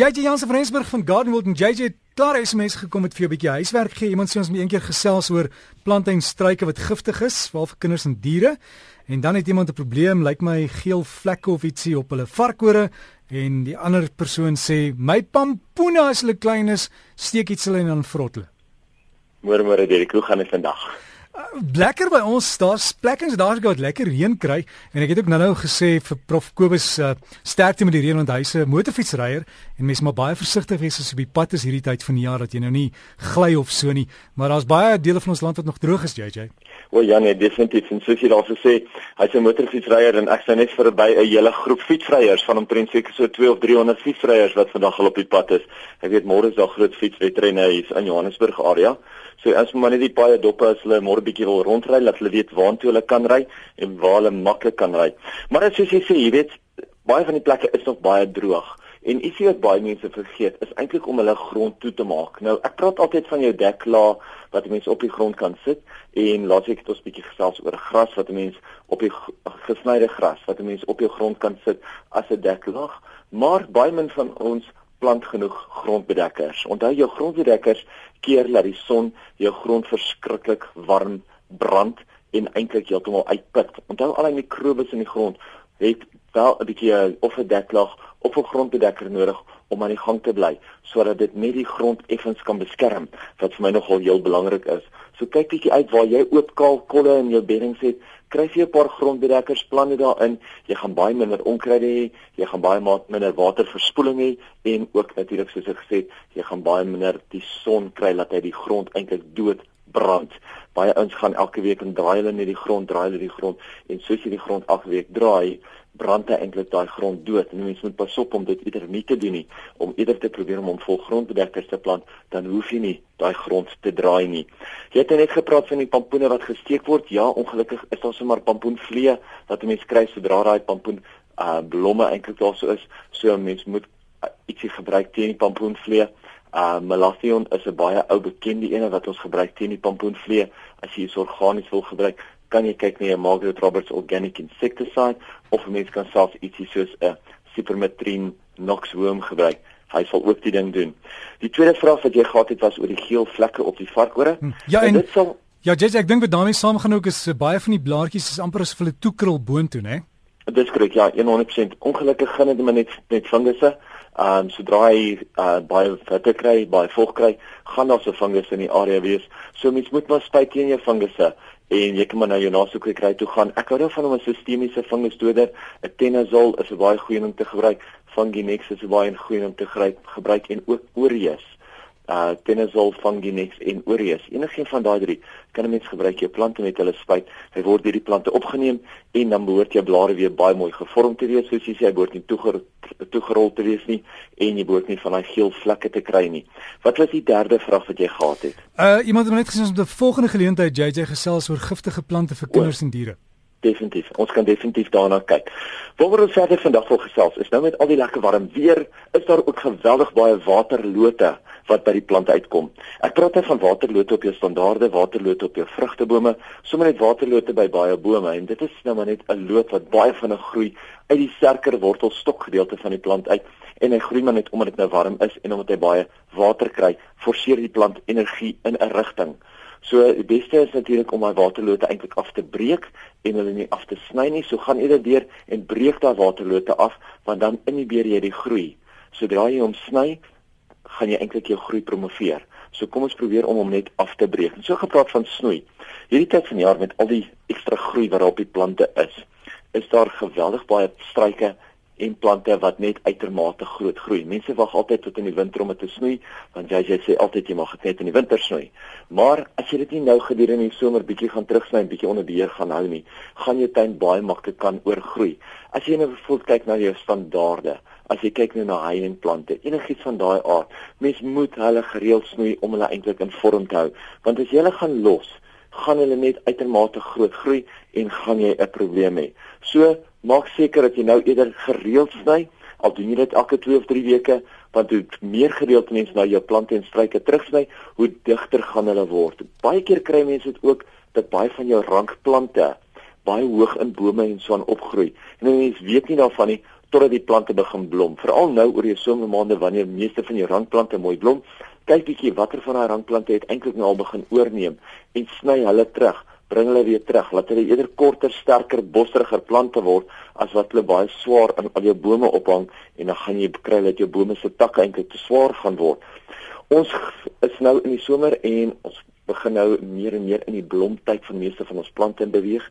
JJ Jansen van Rensburg van Gardenwold en JJ het klaar SMS gekom met vir 'n bietjie huiswerk gee. Iemand sê ons moet eendag gesels oor plante en struike wat giftig is, veral vir kinders en diere. En dan het iemand 'n probleem, lyk my geel vlekke of ietsie op hulle varkore en die ander persoon sê my pampoene as hulle klein is, steek iets hulle en dan vrot hulle. Môre môre Derek, hoe gaan dit vandag? Lekker by ons daar's plekke waar jy gou lekker reën kry en ek het ook nou-nou gesê vir prof Kobus uh, sterkte met die reën want hy's 'n motorfietsryer en mens moet baie versigtig wees as jy op die pad is hierdie tyd van die jaar dat jy nou nie gly of so nie maar daar's baie dele van ons land wat nog droog is JJ. O ja nee definitief en soos jy daar gesê hy's 'n motorfietsryer en ek sê net verby 'n hele groep fietsryers van omtrent seker so 2 of 300 fietsryers wat vandag al op die pad is. Ek weet môre is daar groot fietswedrenne hier in Johannesburg area. So as maar net die baie doppe as hulle môre bietjie wil rondry, laat hulle weet waartoe hulle kan ry en waar hulle maklik kan ry. Maar as jy sê, jy weet, baie van die plekke is nog baie droog. En ietsie wat baie mense vergeet, is eintlik om hulle grond toe te maak. Nou, ek praat altyd van jou deklaag wat mense op die grond kan sit en laat ek dit ons bietjie gesels oor gras wat mense op die gesnyde gras wat mense op jou grond kan sit as 'n deklaag. Maar baie min van ons plant genoeg grondbedekkers. Onthou jou grondbedekkers keer dat die son jou grond verskriklik warm brand en eintlik heeltemal uitput. Onthou al die mikrobes in die grond het wel 'n bietjie of 'n deklaag of 'n grondbedekker nodig om aan die gang te bly sodat dit net die grond effens kan beskerm wat vir my nogal heel belangrik is. So kyk bietjie uit waar jy oop kaal kolle in jou beddings het, kry jy 'n paar grondbedekkers planne daarin. Jy gaan baie minder onkruide hê, jy gaan baie minder waterverspoeling hê en ook natuurlik soos ek gesê het, jy gaan baie minder die son kry dat hy die grond eintlik dood brand. Baie ouens gaan elke week en draai hulle net die grond, draai hulle die grond en soos jy die grond elke week draai, brand hy eintlik daai grond dood. En mense moet pas op om dit eerder nie te doen nie, om eerder te probeer om hom vol grondbedekkers te plant, dan hoef jy nie daai grond te draai nie. Jy het net gepraat van die pampoene wat gesteek word. Ja, ongelukkig is daar sommer pampoenvlee wat mense kry sodra daai pampoen uh blomme eintlik daar so is. So mense moet uh, ietsie gebruik teen die pampoenvlee. Uh Malathion is 'n baie ou bekende ene wat ons gebruik teen die pampoenvlee. As jy iets organies wil gebruik, kan jy kyk na 'n Margaret Roberts organic insecticide of mens kan selfs ietsie soos 'n Cypermethrin noxworm gebruik. Hy sal ook die ding doen. Die tweede vraag wat jy gehad het was oor die geel vlekke op die varkore. Hm. Ja, en, en dit sal Ja, JJ, ek dink wat daarmee saamgaan ook is baie van die blaartjies is amper as hulle toekrul boontoe, né? Dit is korrek, ja, 100%. Ongelukkig gaan dit maar net met fungusse. Ehm um, sodra hy uh, baie vette kry, baie vog kry, gaan daar so fungus in die area wees. So mens moet maar spuit teen jou fungusse en jy kan maar na jou nasoek kry toe gaan. Ek hou daarvan om 'n sistemiese fungusdoder, 'n tenazol is 'n baie goeie om te gebruik. Funginex is 'n baie goeie om te gebruik en ook Orius uh Tenazol, Funginex en Orius. Enigiets van daai drie kan 'n mens gebruik jou plante met hulle spuit. Hy word deur die plante opgeneem en dan behoort jou blare weer baie mooi gevorm te wees, soos jy sê, hy behoort nie toegerol toegerol te wees nie en jy behoort nie van daai geel vlekke te kry nie. Wat was die derde vraag wat jy gehad het? Uh iemand het net gesê ons op 'n volgende geleentheid JJ gesels oor giftige plante vir kinders o. en diere. Definitief. Ons kan definitief daarna kyk. Waaroor ons verder vandag wil gesels is nou met al die lekker warm weer, is daar ook geweldig baie waterlote wat by die plante uitkom. Ek praat net van waterlote op jou standaarde waterlote op jou vrugtebome, sommer net waterlote by baie bome en dit is nou maar net 'n loot wat baie vinnig groei uit die sterker wortelstokgedeelte van die plant uit en hy groei maar net omdat dit nou warm is en omdat hy baie water kry, forceer die plant energie in 'n rigting. So die beste is natuurlik om daai waterlote eintlik af te breek en hulle nie af te sny nie. So gaan eerder deur en breek daai waterlote af want dan inhibeer jy die groei. Sodra jy hom sny, gaan jy eintlik jou groei promoveer. So kom ons probeer om hom net af te breek. En so gepraat van snoei. Hierdie tyd van jaar met al die ekstra groei wat op die plante is, is daar geweldig baie struike en plante wat net uitermate groot groei. Mense wag altyd tot in die winter om dit te snoei, want jy jy sê altyd jy mag net in die winter snoei. Maar as jy dit nie nou gedurende die somer bietjie gaan terugsny en bietjie onder beheer gaan hou nie, gaan jou tuin baie maklik kan oorgroei. As jy nou bijvoorbeeld kyk na jou standaarde, as jy kyk nou na high-end plante, enigiets van daai aard, mens moet hulle gereeld snoei om hulle eintlik in vorm te hou, want as jy hulle gaan los, gaan hulle net uitermate groot groei en gaan jy 'n probleem hê. So maak seker dat jy nou eerder gereeld sny, al doen jy dit elke 2 of 3 weke, want hoe meer gereeld mense na jou plante en struike terugsny, hoe digter gaan hulle word. Baie keer kry mense dit ook dat baie van jou rankplante baie hoog in bome en so aan opgroei. En mense weet nie daarvan nie totdat die plante begin blom. Veral nou oor die somermaande wanneer meeste van jou rankplante mooi blom, kyk bietjie watter van daai rankplante het eintlik nou al begin oorneem en sny hulle terug bring hulle weer terug laat hulle eerder korter sterker bosseriger plante word as wat hulle baie swaar aan al jou bome ophang en dan gaan jy kry dat jou bome se takke eintlik te swaar gaan word ons is nou in die somer en ons begin nou meer en meer in die blomtyd van meeste van ons plante in beweeg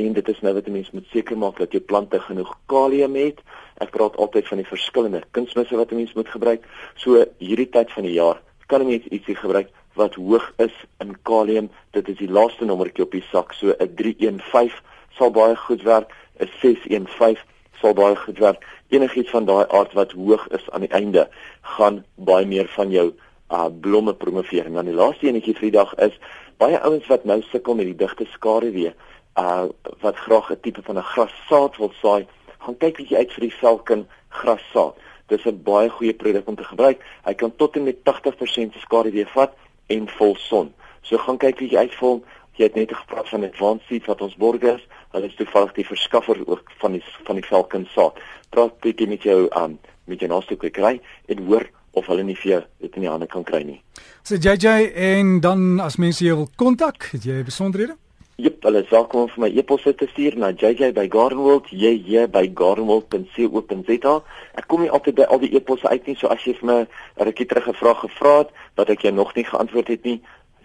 en dit is nou wat 'n mens moet seker maak dat jou plante genoeg kalium het ek praat altyd van die verskillende kunsmisse wat 'n mens moet gebruik so hierdie tyd van die jaar kan mens ietsie gebruik wat hoog is in kalium. Dit is die laaste nommertjie op die sak. So 'n 315 sal baie goed werk. 'n 615 sal baie goed werk. Enigiets van daai aard wat hoog is aan die einde gaan baie meer van jou uh blomme promoveer. En dan die laaste enetjie vir die dag is baie ouens wat nou sukkel met die digte skaduwee, uh wat graag 'n tipe van 'n grassaad wil saai, gaan kyk bietjie uit vir die Falcon grassaad. Dis 'n baie goeie produk om te gebruik. Hy kan tot en met 80% se skade weer vat en vol son. So gaan kyk wie jy uitvol. Jy het net gepraat van Advanced Seeds wat ons borg is. Hulle is toevallig die verskaffer ook van die van die Falcon saad. Praat bietjie met jou um met jou naaste kwekery en hoor of hulle nie vir jou dit in die hande kan kry nie. So JJ en dan as mense jou wil kontak, het jy besonderhede? Jep, hulle sal kom vir my e-pos te stuur na jj@gardenworld, jj@gardenworld.co.za. Ek kom nie altyd by al die e-posse uit nie, so as jy vir my 'n rukkie terug gevra gevra het wat ek jou nog nie geantwoord het nie,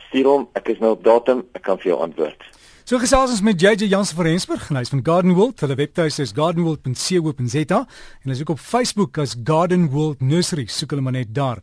stuur hom. Ek is nou op datum, ek kan vir jou antwoord. So gesels ons met JJ Jansen van Rensburg, hy's van Gardenworld. Hulle webtuis is gardenworld.co.za en hulle is ook op Facebook as Gardenworld Nursery. Soek hulle maar net daar.